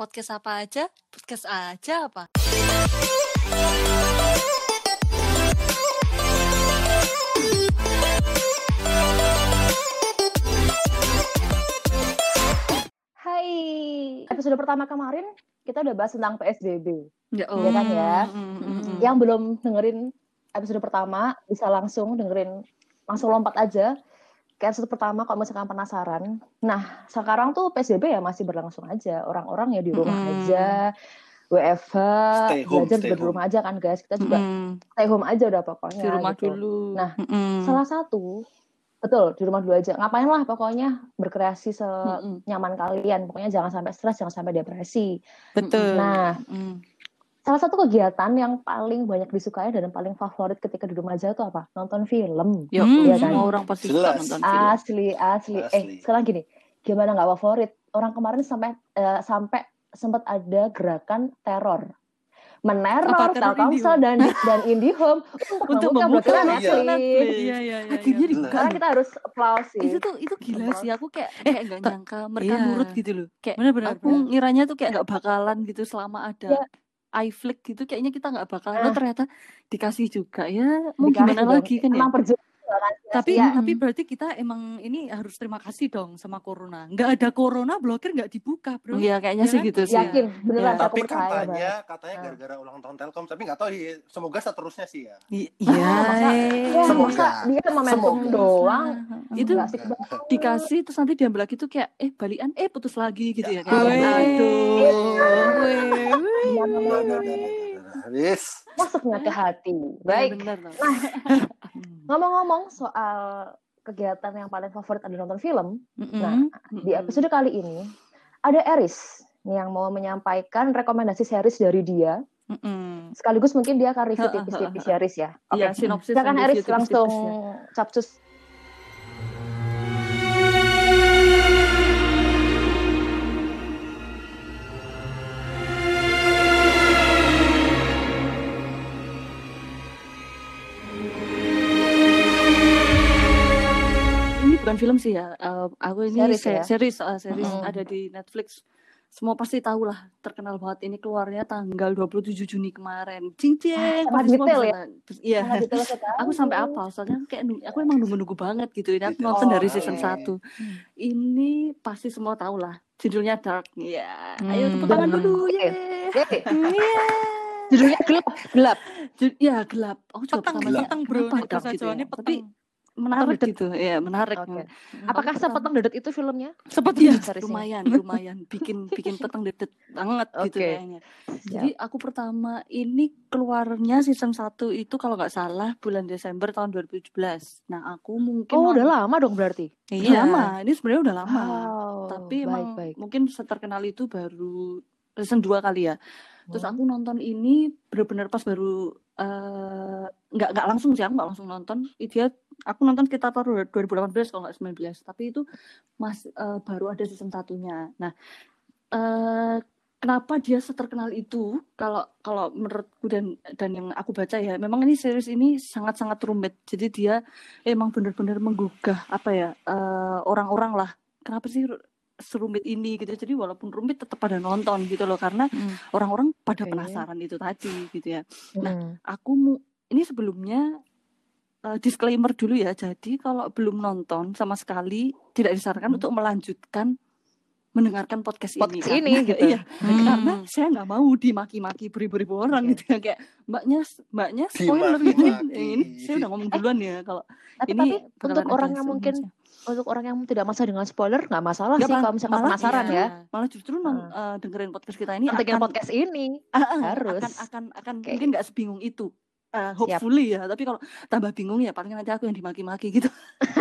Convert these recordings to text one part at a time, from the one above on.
Podcast apa aja? Podcast aja apa? Hai, episode pertama kemarin kita udah bahas tentang PSBB. Ya, Iya kan ya? mm, mm, mm. Yang belum dengerin episode pertama bisa langsung dengerin langsung lompat aja ke episode pertama kalau misalkan penasaran. Nah, sekarang tuh PSBB ya masih berlangsung aja. Orang-orang ya di rumah Mm-mm. aja, WFH, Stay home, belajar stay di home. rumah aja kan guys. Kita juga Mm, stay home aja udah pokoknya. di rumah gitu. dulu. Nah, Mm, Salah satu, betul di rumah dulu aja. Ngapain lah pokoknya berkreasi mm, mm. senyaman kalian. Pokoknya jangan sampai stres, jangan sampai depresi. betul. Nah, Mm. Salah satu kegiatan yang paling banyak disukai dan paling favorit ketika di rumah aja itu apa? Nonton film. Ya, Iya mm, kan? semua orang pasti suka Jelas. nonton film. Asli, asli, Eh, Asli. sekarang gini, gimana nggak favorit? Orang kemarin sampai eh, sampai sempat ada gerakan teror. Meneror Telkomsel dan dan IndiHome untuk, Untuk membuka membuka blokiran Iya. Netflix. Iya, iya, iya. Akhirnya iya. dibuka. Sekarang kita harus applause sih. itu tuh itu gila Betul. sih aku kayak kayak nggak ta- nyangka mereka iya. nurut gitu loh kayak Benar-benar. aku ngiranya tuh kayak nggak bakalan gitu selama ada Ya. iFlix gitu kayaknya kita nggak bakalan Eh. oh ternyata dikasih juga ya. Mau Dikasih gimana lagi kan ya? Emang perjuangan kan, Tapi sia-sia. tapi berarti kita emang ini harus terima kasih dong sama corona. Nggak ada corona, blokir nggak dibuka, bro. Iya kayaknya Ya sih kan? gitu sih yakin beneran Ya. Tapi katanya banget. katanya Ah. gara-gara ulang tahun Telkom, tapi nggak tahu sih. Semoga seterusnya sih ya. Iya. Ya, Semoga. dia momentum Semoga. doang itu dikasih terus nanti diambil lagi tuh kayak eh balian eh putus lagi gitu ya, Ya aduh Iya, masuknya ke hati Iya, baik bener loh. Ngomong-ngomong soal kegiatan yang paling favorit ada nonton film Mm-mm. Nah, di Mm-mm. episode kali ini ada Eris yang mau menyampaikan rekomendasi series dari dia Mm-mm. sekaligus mungkin dia akan review tipis-tipis series ya oke Iya, sinopsis silakan Eris langsung ya. capcus sih ya. eh, aku ini Series se- ya? series, eh, series Mm-mm. ada di Netflix. Semua pasti tahu lah, terkenal banget ini keluarnya tanggal 27 Juni kemarin. Cing cing, semua detail ya? Iya. Aku sampai apa? Soalnya kayak aku emang nunggu-nunggu banget gitu. Ini aku Detail nonton dari sekali. season 1. Ini pasti semua tahu lah. Judulnya Dark. Iya. Ayo Hmm. tepuk tangan Hmm. dulu. Yeay. Oke. Iya. judulnya gelap gelap Ya gelap. Aku juga Petang, petang, bro. bahasa gitu ya. Tapi petang. Menarik Redet. gitu. Iya, menarik. Hmm. apakah Aku sepeteng dedet itu filmnya Seperti Iya, seriesnya? lumayan, lumayan. Bikin bikin petang dedet banget gitu Oke. kayaknya. Jadi aku pertama ini keluarnya season 1 itu kalau nggak salah bulan Desember tahun 2017. Nah, aku mungkin oh udah lama dong berarti Udah Iya. lama. Ini sebenarnya udah lama. Wow, Tapi baik, emang baik. mungkin seterkenal itu baru season 2 kali ya. Terus aku nonton ini bener-bener pas baru eh, nggak nggak langsung sih aku nggak langsung nonton. Dia aku nonton sekitar tahun 2018 kalau nggak 19. Tapi itu mas eh, baru ada season satunya. Nah, eh kenapa dia seterkenal itu? Kalau kalau menurutku dan dan yang aku baca ya, memang ini series ini sangat-sangat rumit. Jadi dia emang bener-bener menggugah apa ya orang-orang lah. Kenapa sih serumit ini gitu? Jadi walaupun rumit tetap pada nonton gitu loh karena Hmm. orang-orang pada Oke. penasaran itu tadi gitu ya. Nah, Hmm. aku mu ini sebelumnya eh, disclaimer dulu ya. Jadi kalau belum nonton sama sekali tidak disarankan Hmm. untuk melanjutkan mendengarkan podcast, Podcast ini. ini, Karena- gitu. Iya, Hmm. karena saya nggak mau dimaki-maki beribu-ribu orang Oke. gitu ya kayak mbaknya mbaknya spoiler gitu. Ini saya udah ngomong duluan ya kalau tapi, ini tapi untuk orang yang mungkin untuk orang yang tidak masalah dengan spoiler nggak masalah Nggak sih kalau misalkan malah- penasaran iya. ya malah justru non, Hmm. eh, dengerin podcast kita ini akan podcast ini Ah, ah, Harus. akan akan akan Oke. mungkin nggak sebingung itu Eh, Siap. hopefully ya tapi kalau tambah bingung ya paling nanti aku yang dimaki-maki gitu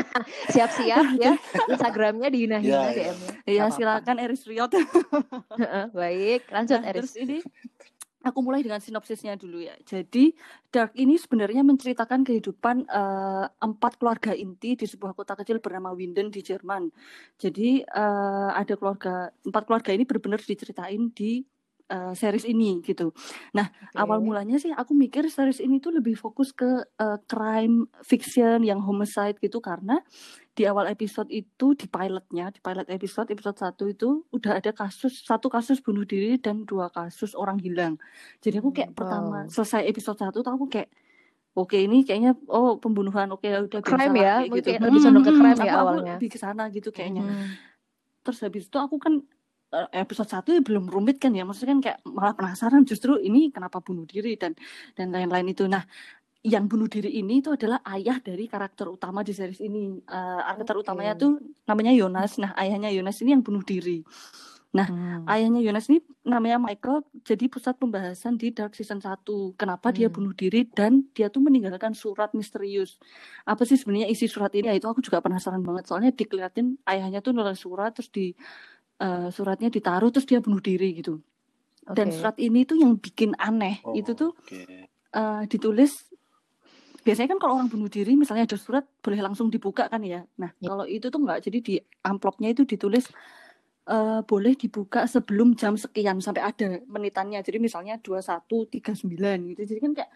siap-siap ya Instagramnya dihina-hina Iya, iya. DM-nya ya Nggak apa-apa. silakan Eris Riot baik lanjut Nah, Eris terus ini aku mulai dengan sinopsisnya dulu ya jadi Dark ini sebenarnya menceritakan kehidupan eh, empat keluarga inti di sebuah kota kecil bernama Winden di Jerman jadi eh, ada keluarga empat keluarga ini benar-benar diceritain di eh, series ini gitu. Nah, Oke. awal mulanya sih aku mikir series ini tuh lebih fokus ke eh, crime fiction yang homicide gitu karena di awal episode itu di pilotnya, di pilot episode episode 1 itu udah ada kasus satu kasus bunuh diri dan dua kasus orang hilang. Jadi aku kayak Hmm, pertama wow. selesai episode 1 tuh aku kayak oke ini kayaknya oh pembunuhan oke udah Crime lah, ya, kayak mungkin gitu. kayak lebih condong ke crime ya aku- aku awalnya. lebih ke sana gitu kayaknya. Hmm. Terus habis itu aku kan episode 1 ya belum rumit kan ya. Maksudnya kan kayak malah penasaran justru ini kenapa bunuh diri dan dan lain-lain itu. Nah, yang bunuh diri ini itu adalah ayah dari karakter utama di series ini. Eh, karakter Oke. utamanya tuh namanya Yonas. Nah, ayahnya Yonas ini yang bunuh diri. Hmm. Ayahnya Yonas ini namanya Michael jadi pusat pembahasan di Dark Season 1. Kenapa dia Hmm. bunuh diri dan dia tuh meninggalkan surat misterius. Apa sih sebenarnya isi surat ini? Ya, itu aku juga penasaran banget. Soalnya dikeliatin ayahnya tuh nulis surat terus di eh, suratnya ditaruh terus dia bunuh diri gitu. Dan Oke. surat ini tuh yang bikin aneh. Oh, Itu tuh oke. eh, ditulis biasanya kan kalau orang bunuh diri misalnya ada surat boleh langsung dibuka kan ya. Nah, Ya. kalau itu tuh enggak. Jadi di amplopnya itu ditulis eh, boleh dibuka sebelum jam sekian sampai ada menitannya. Jadi misalnya 21.39 gitu. Jadi kan kayak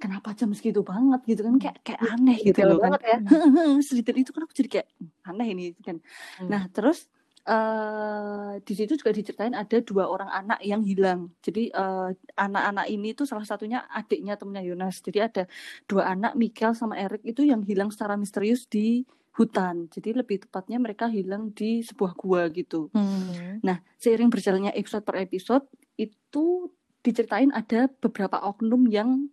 kenapa jam segitu banget gitu kan kayak kayak aneh gitu Detail loh kan. banget ya. Sedetail itu kan aku jadi kayak "Hmm, aneh ini kan. Hmm. Nah, terus eh di situ juga diceritain ada dua orang anak yang hilang. Jadi eh, anak-anak ini tuh salah satunya adiknya temennya Yonas. Jadi ada dua anak Michael sama Eric itu yang hilang secara misterius di hutan. Jadi lebih tepatnya mereka hilang di sebuah gua gitu. Hmm. Nah, seiring berjalannya episode per episode itu diceritain ada beberapa oknum yang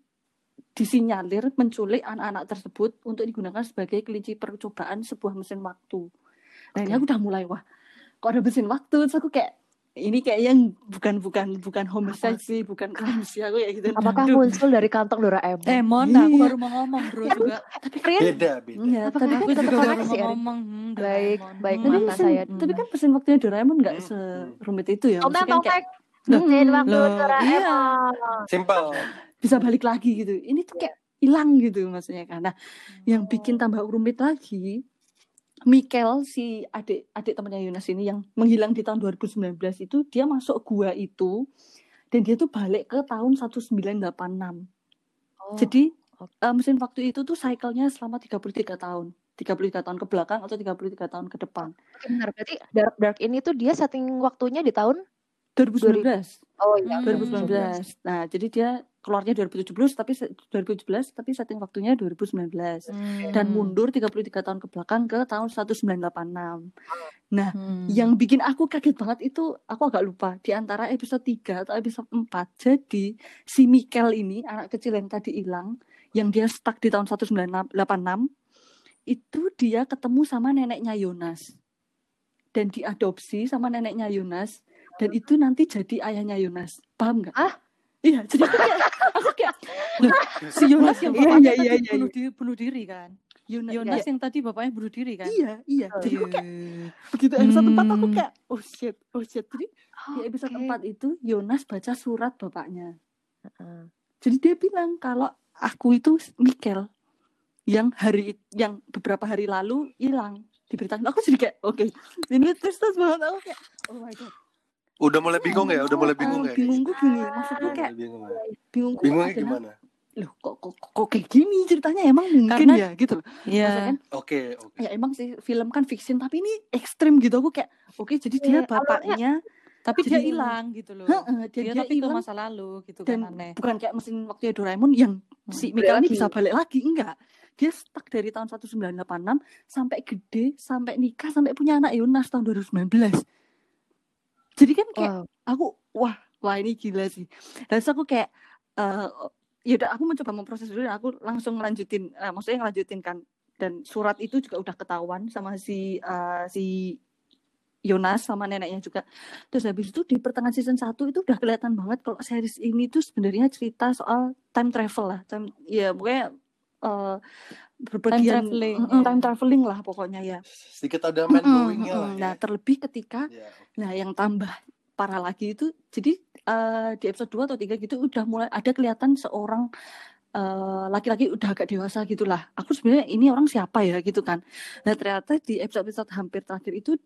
disinyalir menculik anak-anak tersebut untuk digunakan sebagai kelinci percobaan sebuah mesin waktu. Nah, ini Oke. aku udah mulai wah, kok ada mesin waktu? Terus aku kayak ini kayak yang bukan bukan bukan homicide sih, bukan crime sih aku ya gitu. Apakah Aduh. muncul dari kantong Doraemon? Eh, mon, aku Iya. baru mau ngomong bro juga. Rian, Beda, beda. Iya, Apakah tapi kan Aku kita juga baru mau ngomong. Hmm, Baik, Doraemon. baik, tapi Hmm. maafkan mesin, saya. tapi kan mesin waktunya Doraemon nggak Hmm, serumit itu ya. Maksudnya kan kayak Mesin Hmm, waktu Doraemon. Simpel. bisa balik lagi gitu. Ini tuh kayak hilang gitu maksudnya kan. Nah, yang bikin tambah rumit lagi Mikel si adik adik temannya Yunus ini yang menghilang di tahun 2019 itu dia masuk gua itu dan dia tuh balik ke tahun 1986. Oh, Jadi eh, mesin waktu itu tuh cycle-nya selama 33 tahun. 33 tahun ke belakang atau 33 tahun ke depan. oke, benar. Berarti Dark Dark ini tuh dia setting waktunya di tahun 2019. Oh iya, Hmm. 2019. Nah, jadi dia keluarnya 2017 tapi se- 2017 tapi setting waktunya 2019 Hmm. dan mundur 33 tahun ke belakang ke tahun 1986. Nah, Hmm. yang bikin aku kaget banget itu aku agak lupa di antara episode 3 atau episode 4. Jadi si Mikel ini anak kecil yang tadi hilang yang dia stuck di tahun 1986 itu dia ketemu sama neneknya Yonas dan diadopsi sama neneknya Yonas dan itu nanti jadi ayahnya Yonas paham nggak? Ah? Iya jadi aku kayak aku kayak Loh, si Yonas yang Iya, bapaknya iya, tadi iya, bunuh, diri, bunuh diri kan? Yonas, Yonas yang tadi bapaknya bunuh diri kan? iya iya jadi aku kayak begitu episode 4 aku kayak oh shit oh shit jadi di episode Oke. 4 itu Yonas baca surat bapaknya Heeh. jadi dia bilang kalau aku itu Mikel yang hari yang beberapa hari lalu hilang diberitakan aku jadi kayak oke ini terus terus banget aku kayak oh my god Udah mulai bingung ya? Udah mulai bingung ya? bingung gue gini maksudku Udah kayak bingung ya? bingungku Bingungnya adalah, gimana? loh kok, kok kok kayak gini ceritanya emang mungkin Karena- ya gitu loh Iya. Oke, oke. ya emang sih film kan fiction tapi ini ekstrim gitu aku kayak oke jadi dia Iya, bapaknya Tapi dia hilang gitu loh. Heeh, dia, Dia, dia tapi ke masa lalu gitu dan kan aneh. bukan kayak mesin waktunya Doraemon yang si Mikel ini bisa balik lagi enggak dia stuck dari tahun 1986 sampai gede sampai nikah sampai punya anak Yonas tahun 2019 jadi kan kayak Wow. aku wah wah ini gila sih. Dan aku kayak eh ya udah aku mencoba memproses dulu dan aku langsung ngelanjutin eh, maksudnya ngelanjutin kan. Dan surat itu juga udah ketahuan sama si eh, si Yonas sama neneknya juga. Terus habis itu di pertengahan season 1 itu udah kelihatan banget kalau series ini tuh sebenarnya cerita soal time travel lah. Time ya pokoknya eh berpergian traveling, Mm, mm, ya. time traveling lah pokoknya ya Sedikit ada mind Mm, mm, lah nah ya. terlebih ketika Ya, Nah, yang tambah parah lagi itu, jadi eh, di episode 2 atau 3 gitu udah mulai ada kelihatan seorang eh, laki-laki udah agak dewasa gitulah. Aku sebenarnya ini orang siapa ya gitu kan. Nah, ternyata di episode-episode hampir terakhir itu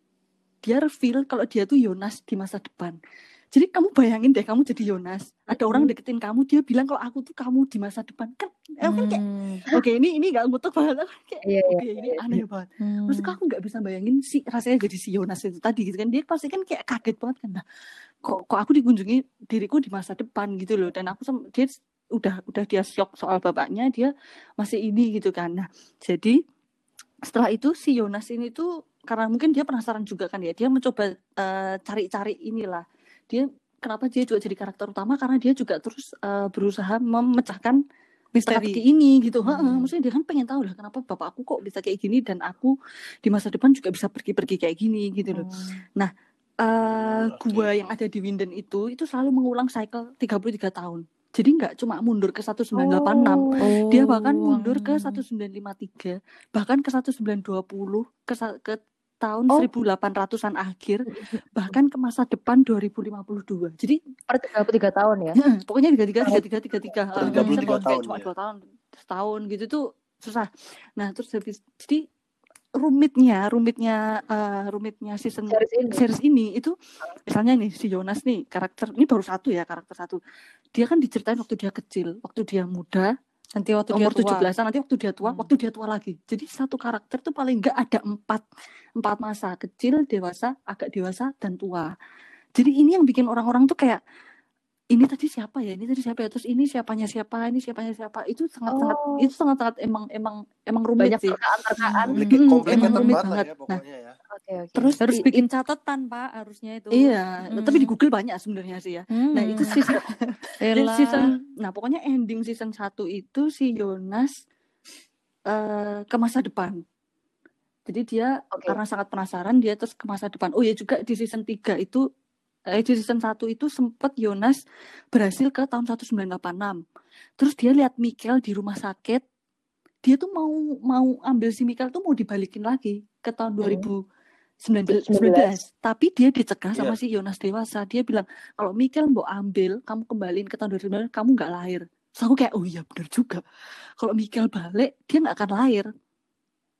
dia reveal kalau dia tuh Yonas di masa depan. Jadi kamu bayangin deh kamu jadi Yonas, ada orang Hmm. deketin kamu, dia bilang kalau aku tuh kamu di masa depan kan, eh, kan kayak Hmm. oke ini ini nggak ngutuk banget, Aku kayak Iya, iya, oke ini iya. aneh banget. Hmm. Maksudnya aku nggak bisa bayangin sih rasanya jadi si Yonas itu tadi gitu kan, dia pasti kan kayak kaget banget kan, nah kok kok aku dikunjungi diriku di masa depan gitu loh, dan aku sem- dia udah udah dia shock soal bapaknya, dia masih ini gitu kan, nah jadi setelah itu si Yonas ini tuh karena mungkin dia penasaran juga kan ya dia mencoba eh, cari-cari inilah dia kenapa dia juga jadi karakter utama karena dia juga terus eh, berusaha memecahkan misteri. ini gitu Hmm. maksudnya dia kan pengen tahu lah kenapa bapak aku kok bisa kayak gini dan aku di masa depan juga bisa pergi-pergi kayak gini gitu loh Hmm. Eh, Oke. gua yang ada di Winden itu itu selalu mengulang cycle 33 tahun jadi nggak cuma mundur ke 1986 Oh. dia bahkan mundur ke Hmm. 1953 bahkan ke 1920 ke ke tahun Oh. 1800-an akhir bahkan ke masa depan 2052 jadi Per 33 tahun ya. pokoknya tiga tiga tiga tiga tiga tiga Per 33 tahun, cuma ya. dua tahun setahun gitu tuh susah nah terus habis jadi rumitnya rumitnya eh, rumitnya season Series ini. series ini itu misalnya nih si Jonas nih karakter ini baru satu ya karakter satu dia kan diceritain waktu dia kecil waktu dia muda nanti waktu dia umur tua. tujuh belasan nanti waktu dia tua Hmm. waktu dia tua lagi jadi satu karakter tuh paling enggak ada empat empat masa kecil dewasa agak dewasa dan tua jadi ini yang bikin orang-orang tuh kayak ini tadi siapa ya ini tadi siapa ya terus ini siapanya siapa ini siapanya siapa itu sangat sangat Oh. itu sangat sangat emang emang emang rumit Banyak sih terkaan-terkaan. Hmm. Complicated emang rumit banget banget. ya Nah, pokoknya ya. Oke, oke. terus Harus di- bikin catatan pak harusnya itu. iya Mm. tapi di Google banyak sebenarnya sih ya nah itu Hmm. season Jadi Elah. season nah pokoknya ending season 1 itu si Jonas eh ke masa depan. Jadi dia Oke. karena sangat penasaran dia terus ke masa depan. Oh ya juga di season 3 itu eh di season 1 itu sempat Jonas berhasil ke tahun 1986. Terus dia lihat Mikel di rumah sakit. Dia tuh mau mau ambil si Mikel tuh mau dibalikin lagi ke tahun Hmm. 2019 19. tapi dia dicegah sama Iya. si Yonas dewasa dia bilang kalau Mikel mau ambil kamu kembaliin ke tahun 2019 kamu nggak lahir Terus aku kayak oh iya bener juga kalau Mikel balik dia nggak akan lahir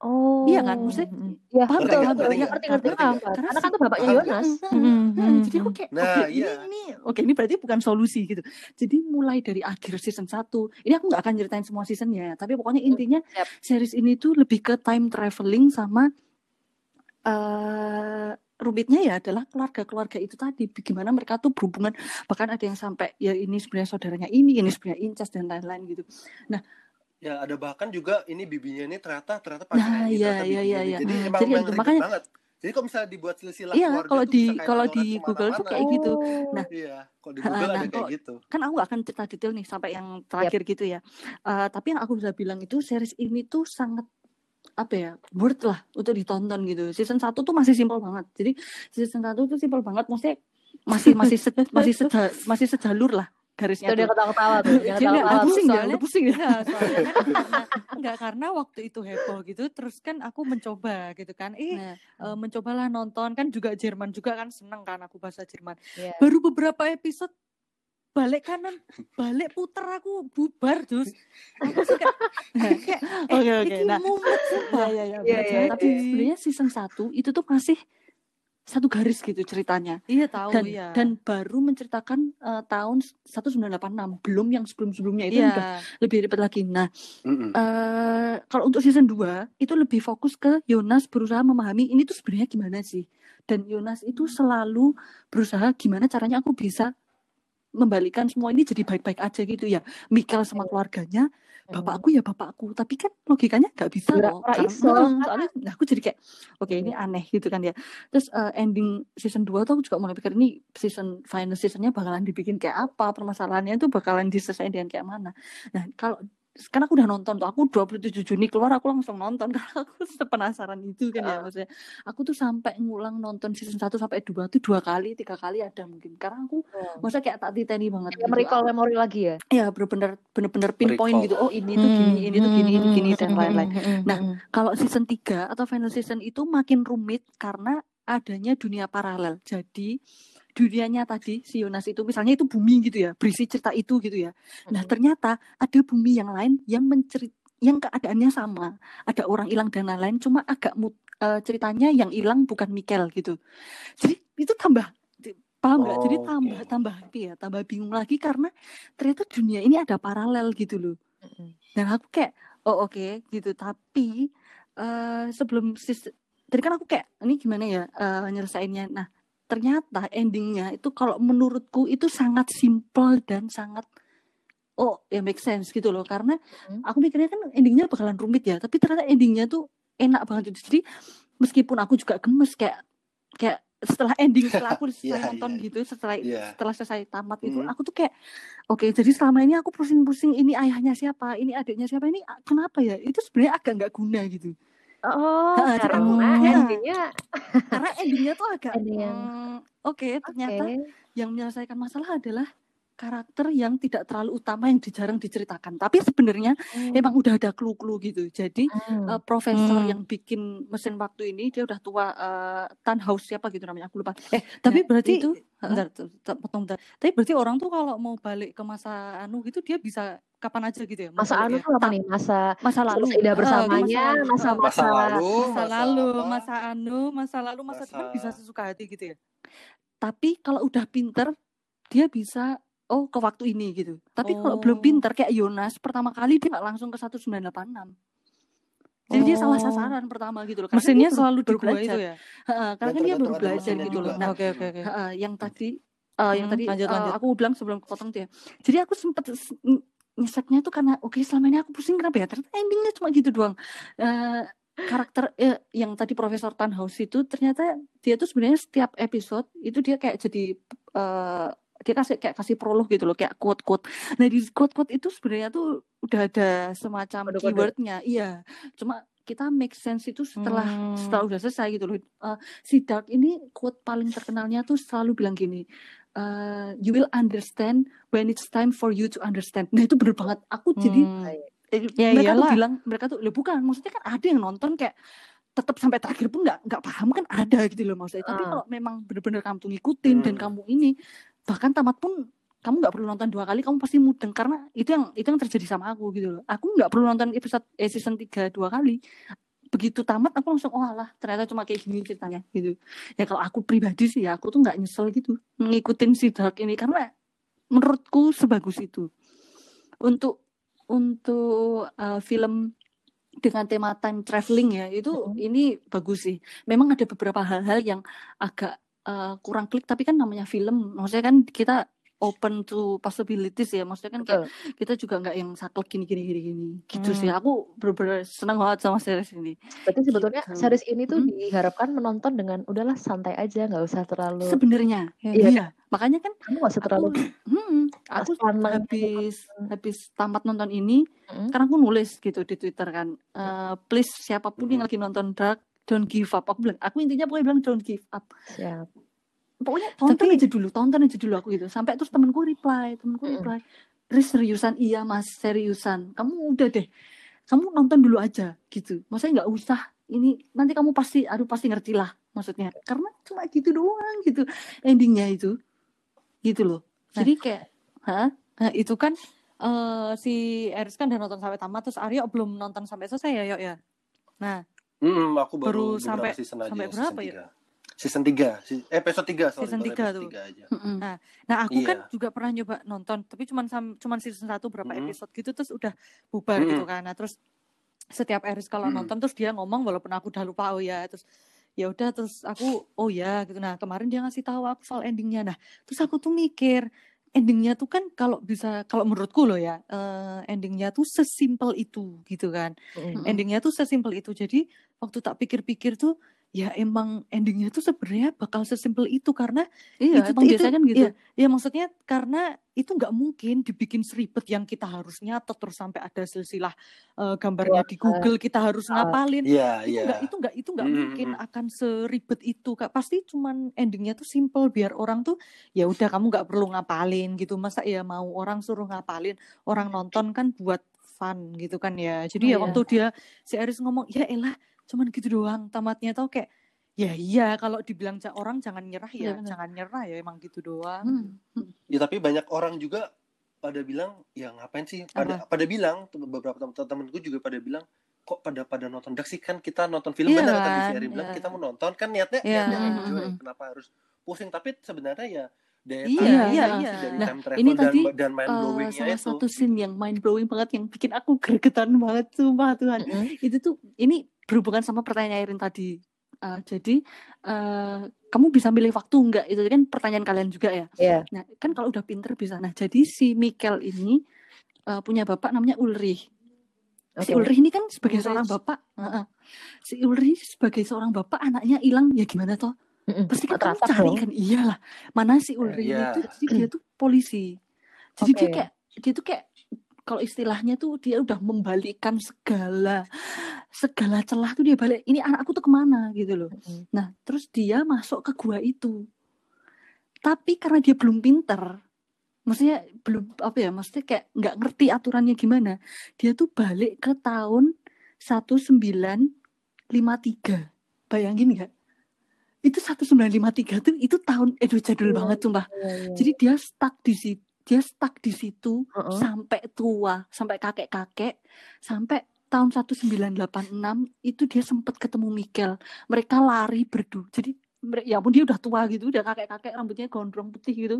Oh. iya kan maksudnya Mm-mm. Iya, paham betul, nggak? betul. Ngerti nggak? ngerti, ngerti, Ngerti paham. Karena Karena kan itu bapaknya Yonas. Hmm, hmm, jadi aku hmm. kayak Nah, oke iya. ini ini oke ini berarti bukan solusi gitu jadi mulai dari akhir season 1 ini aku nggak akan ceritain semua seasonnya tapi pokoknya intinya siap. series ini tuh lebih ke time traveling sama eh rumitnya ya adalah keluarga-keluarga itu tadi bagaimana mereka tuh berhubungan bahkan ada yang sampai ya ini sebenarnya saudaranya ini ini sebenarnya incest dan lain-lain gitu Ya ada bahkan juga ini bibinya ini ternyata ternyata Nah, pacarnya ini, iya, ternyata iya, iya, ini. iya. Jadi Hmm, emang jadi emang itu ribet makanya- banget. Jadi kalau misalnya dibuat silsilah Iya, keluarga kalau di- kalau di Google tuh kayak gitu. Nah, Iya, kalau di Google nah, ada kayak kalau- gitu. kan aku gak akan cerita detail nih sampai yang terakhir gitu ya Eh, tapi yang aku bisa bilang itu series ini tuh sangat apa ya worth lah untuk ditonton gitu season 1 tuh masih simpel banget jadi season 1 tuh simpel banget maksudnya masih masih se- masih seja- masih sejalur lah garisnya Itu dia tuh ketawa-tawa tuh. Dia ketawa-tawa udah tuh. pusing ya, udah pusing ya. Iya, soalnya kan karena enggak karena waktu itu heboh gitu terus kan aku mencoba gitu kan. Eh Nah, eh, mencobalah nonton kan juga Jerman juga kan seneng kan aku bahasa Jerman. Iya. Baru beberapa episode balik kanan, balik puter aku bubar terus. Aku sih kayak, kayak eh, Oke, oke, nah. mumet sumpah. Iya, iya, iya. Iya, benar. iya, Tapi iya. sebenarnya season 1 itu tuh masih satu garis gitu ceritanya. Iya tahu Dan ya. dan baru menceritakan eh, tahun 1986, belum yang sebelum-sebelumnya itu iya. udah lebih ribet lagi. Nah, Mm-mm. eh kalau untuk season 2 itu lebih fokus ke Yonas berusaha memahami ini tuh sebenarnya gimana sih. Dan Yonas itu selalu berusaha gimana caranya aku bisa membalikan semua ini jadi baik-baik aja gitu ya. Mikel sama keluarganya, bapakku ya bapakku. Tapi kan logikanya nggak bisa loh. Heeh, soalnya nah, aku jadi kayak, oke ini aneh gitu kan ya. Terus eh, ending season 2 tuh aku juga mulai pikir ini season final seasonnya bakalan dibikin kayak apa, permasalahannya tuh bakalan diselesaikan dengan kayak mana. Nah kalau kan aku udah nonton tuh, aku 27 Juni keluar aku langsung nonton karena aku penasaran itu kan ya maksudnya. Aku tuh sampai ngulang nonton season 1 sampai 2 tuh dua kali, tiga kali ada mungkin. Karena aku Oh. maksudnya kayak tak titeni banget Kayak gitu. merecall memori lagi ya. Ya bener-bener bener-bener pinpoint Recall. gitu. Oh ini tuh gini, ini tuh gini, ini gini dan lain-lain. Nah, Hmm, Kalau season 3 atau final season itu makin rumit karena adanya dunia paralel. Jadi dunianya tadi si Yonas itu misalnya itu bumi gitu ya, berisi cerita itu gitu ya. Nah, ternyata ada bumi yang lain yang mencerit yang keadaannya sama. Ada orang hilang dan lain-lain cuma agak mut- eh, ceritanya yang hilang bukan Mikel gitu. Jadi itu tambah paham nggak jadi Oh, tambah oke. tambah ya tambah bingung lagi karena ternyata dunia ini ada paralel gitu loh dan aku kayak oh oke gitu tapi eh sebelum sis tadi kan aku kayak ini gimana ya eh, nyelesainnya nah ternyata endingnya itu kalau menurutku itu sangat simple dan sangat oh ya make sense gitu loh karena Mhm. aku mikirnya kan endingnya bakalan rumit ya tapi ternyata endingnya tuh enak banget jadi meskipun aku juga gemes kayak kayak setelah ending setelah aku selesai Iya, nonton iya. gitu setelah Iya. setelah selesai tamat itu Mhm. aku tuh kayak oke jadi selama ini aku pusing-pusing ini ayahnya siapa ini adiknya siapa ini kenapa ya itu sebenarnya agak nggak guna gitu Oh, Ha, karena ya. endingnya karena endingnya tuh agak Ending yang- mm, oke ternyata oke. yang menyelesaikan masalah adalah karakter yang tidak terlalu utama yang jarang diceritakan tapi sebenarnya Hmm. emang udah ada clue-clue gitu jadi Hmm. eh, profesor Hmm. yang bikin mesin waktu ini dia udah tua eh, Tannhaus siapa gitu namanya aku lupa Eh, tapi Nah, berarti itu bentar, potong bentar. Tapi berarti orang tuh kalau mau balik ke masa anu gitu dia bisa kapan aja gitu ya? masa anu ya? tuh apa nih? Masa masa lalu masa indah Eh, bersamanya, masa lalu. masa Eh, Masa masa lalu, masa lalu, masa anu, masa lalu, masa, depan Masa- bisa sesuka hati gitu ya? tapi kalau udah pinter dia bisa oh ke waktu ini gitu tapi kalau Oh. belum pinter kayak Yonas pertama kali dia nggak langsung ke 1986 jadi dia salah Oh. sasaran pertama gitu loh karena Mesinnya selalu di baru gua itu ya? Heeh, karena kan dia baru belajar gitu loh nah Oke, oke, oke. heeh, yang tadi eh, yang Hmm, tadi lanjut, eh, lanjut. aku bilang sebelum kepotong tuh ya jadi aku sempet s- n- nyeseknya tuh karena oke selama ini aku pusing kenapa ya? Ternyata endingnya cuma gitu doang. Eh, karakter eh, yang tadi Profesor Tannhaus itu ternyata dia tuh sebenarnya setiap episode itu dia kayak jadi eh, dia kasih kayak kasih prolog gitu loh kayak quote quote nah di quote quote itu sebenarnya tuh udah ada semacam Kode-kode. keywordnya. Iya cuma kita make sense itu setelah Hmm. setelah udah selesai gitu loh. Eh, si Dark ini quote paling terkenalnya tuh selalu bilang gini eh, you will understand when it's time for you to understand nah itu bener banget aku jadi Hmm. eh, Ya mereka tuh iyalah. bilang mereka tuh "Loh, bukan maksudnya kan ada yang nonton kayak tetap sampai terakhir pun nggak nggak paham kan ada gitu loh maksudnya tapi Ah. kalau memang bener-bener kamu tuh ngikutin dan Hmm. kamu ini bahkan tamat pun kamu nggak perlu nonton dua kali kamu pasti mudeng karena itu yang itu yang terjadi sama aku gitu loh aku nggak perlu nonton episode eh, season 3 dua kali begitu tamat aku langsung oh alah ternyata cuma kayak gini ceritanya gitu. Ya kalau aku pribadi sih ya aku tuh nggak nyesel gitu ngikutin si Dark ini karena menurutku sebagus itu. Untuk untuk uh, film dengan tema time traveling ya itu Mhm. ini bagus sih. Memang ada beberapa hal-hal yang agak uh, kurang klik tapi kan namanya film maksudnya kan kita open to possibilities ya maksudnya kan kayak Betul. kita juga nggak yang saklek gini gini gini gini gitu Hmm. sih aku bener-bener senang banget sama series ini Berarti sebetulnya Gitu. series ini tuh Hmm. diharapkan menonton dengan udahlah santai aja, nggak usah terlalu. sebenarnya Ya, Iya, iya makanya kan Kamu nggak usah terlalu. aku hmm, aku habis habis tamat nonton ini Mm. karena aku nulis gitu di Twitter kan eh, please siapa pun yang lagi nonton Dark don't give up aku bilang aku intinya pokoknya bilang don't give up Siap. Pokoknya tonton Tapi- aja dulu tonton aja dulu aku gitu. Sampai terus temenku reply temenku reply Riz seriusan? Iya mas seriusan. Kamu udah deh kamu nonton dulu aja gitu. Maksudnya nggak usah ini nanti kamu pasti aduh pasti ngerti lah maksudnya. Karena cuma gitu doang gitu endingnya itu. Gitu loh. Jadi kayak hah? Nah, itu kan eh, si Eris kan udah nonton sampai tamat terus Aryo belum nonton sampai selesai ya, Yok ya. Nah, Hmm, aku Baru baru, sampai- season aja. sampai berapa ya? Season 3, eh episode 3 sorry, Season baru tiga episode tuh. tiga aja. Mm-mm. Nah, nah aku kan Iya. juga pernah nyoba nonton, tapi cuman cuman season 1 berapa Mhm. episode gitu terus udah bubar Mhm. gitu kan. Nah, terus setiap Eris kalau Mhm. nonton terus dia ngomong walaupun aku udah lupa oh ya, terus ya udah terus aku oh ya gitu. Nah, kemarin dia ngasih tahu aku soal endingnya. Nah, terus aku tuh mikir endingnya tuh kan kalau bisa kalau menurutku loh ya eh, endingnya tuh sesimpel itu gitu kan Mm. endingnya tuh sesimpel itu jadi waktu tak pikir-pikir tuh ya emang endingnya tuh sebenarnya bakal sesimpel itu karena iya itu emang itu biasanya kan gitu iya, ya maksudnya karena itu nggak mungkin dibikin seribet yang kita harus nyatet terus sampai ada silsilah eh, gambarnya di Wah. Google kita harus Ah. ngapalin Iya, itu iya. nggak itu nggak itu nggak Mm, mungkin mm, mm. akan seribet itu kak pasti cuman endingnya tuh simple biar orang tuh ya udah kamu nggak perlu ngapalin gitu masa ya mau orang suruh ngapalin orang nonton kan buat fun gitu kan ya jadi ya Iya. waktu dia si Aris ngomong ya elah cuman gitu doang tamatnya tau kayak ya iya kalau dibilang orang jangan nyerah ya benar. jangan nyerah ya emang gitu doang Hmm, hmm. Ya tapi banyak orang juga pada bilang ya ngapain sih pada pada bilang beberapa teman-temanku juga pada bilang kok pada pada nonton Dark sih kan kita nonton film Iya benar tadi si kan, bilang iya. kita mau nonton kan niatnya Iya. niatnya enjoy hmm, hmm. kenapa harus pusing tapi sebenarnya ya daya Iya, tarik iya, iya. dari Nah, time travel ini dan tadi, dan mind Eh, blowingnya salah itu satu scene yang mind blowing banget yang bikin aku gregetan banget sumpah Tuhan Mm-mm. itu tuh ini berhubungan sama pertanyaan Erin tadi Eh, jadi eh, kamu bisa milih waktu enggak itu kan pertanyaan kalian juga ya Iya. nah kan kalau udah pinter bisa nah jadi si Mikel ini eh, punya bapak namanya Ulrich si Oke. Ulrich ini kan sebagai Ulrich. seorang bapak Heeh. si Ulrich sebagai seorang bapak anaknya hilang ya gimana toh Mm-mm. pasti kan kamu cari kan? Iyalah mana si Ulrich? Ini iya. tuh jadi dia tuh polisi. Jadi dia Oke. kayak dia tuh kayak kalau istilahnya tuh dia udah membalikkan segala segala celah tuh dia balik ini anakku tuh ke mana? gitu loh. Mm-mm. nah terus dia masuk ke gua itu. Tapi karena dia belum pinter maksudnya belum apa ya maksudnya kayak nggak ngerti aturannya gimana dia tuh balik ke tahun 1953 bayangin nggak itu 1953 tuh itu tahun eh duh, jadul Iya, banget sumpah Iya, iya. jadi dia stuck di situ dia stuck di situ Heeh. sampai tua sampai kakek-kakek sampai tahun 1986 itu dia sempat ketemu Mikel mereka lari berdua jadi ya ampun dia udah tua gitu udah kakek-kakek rambutnya gondrong putih gitu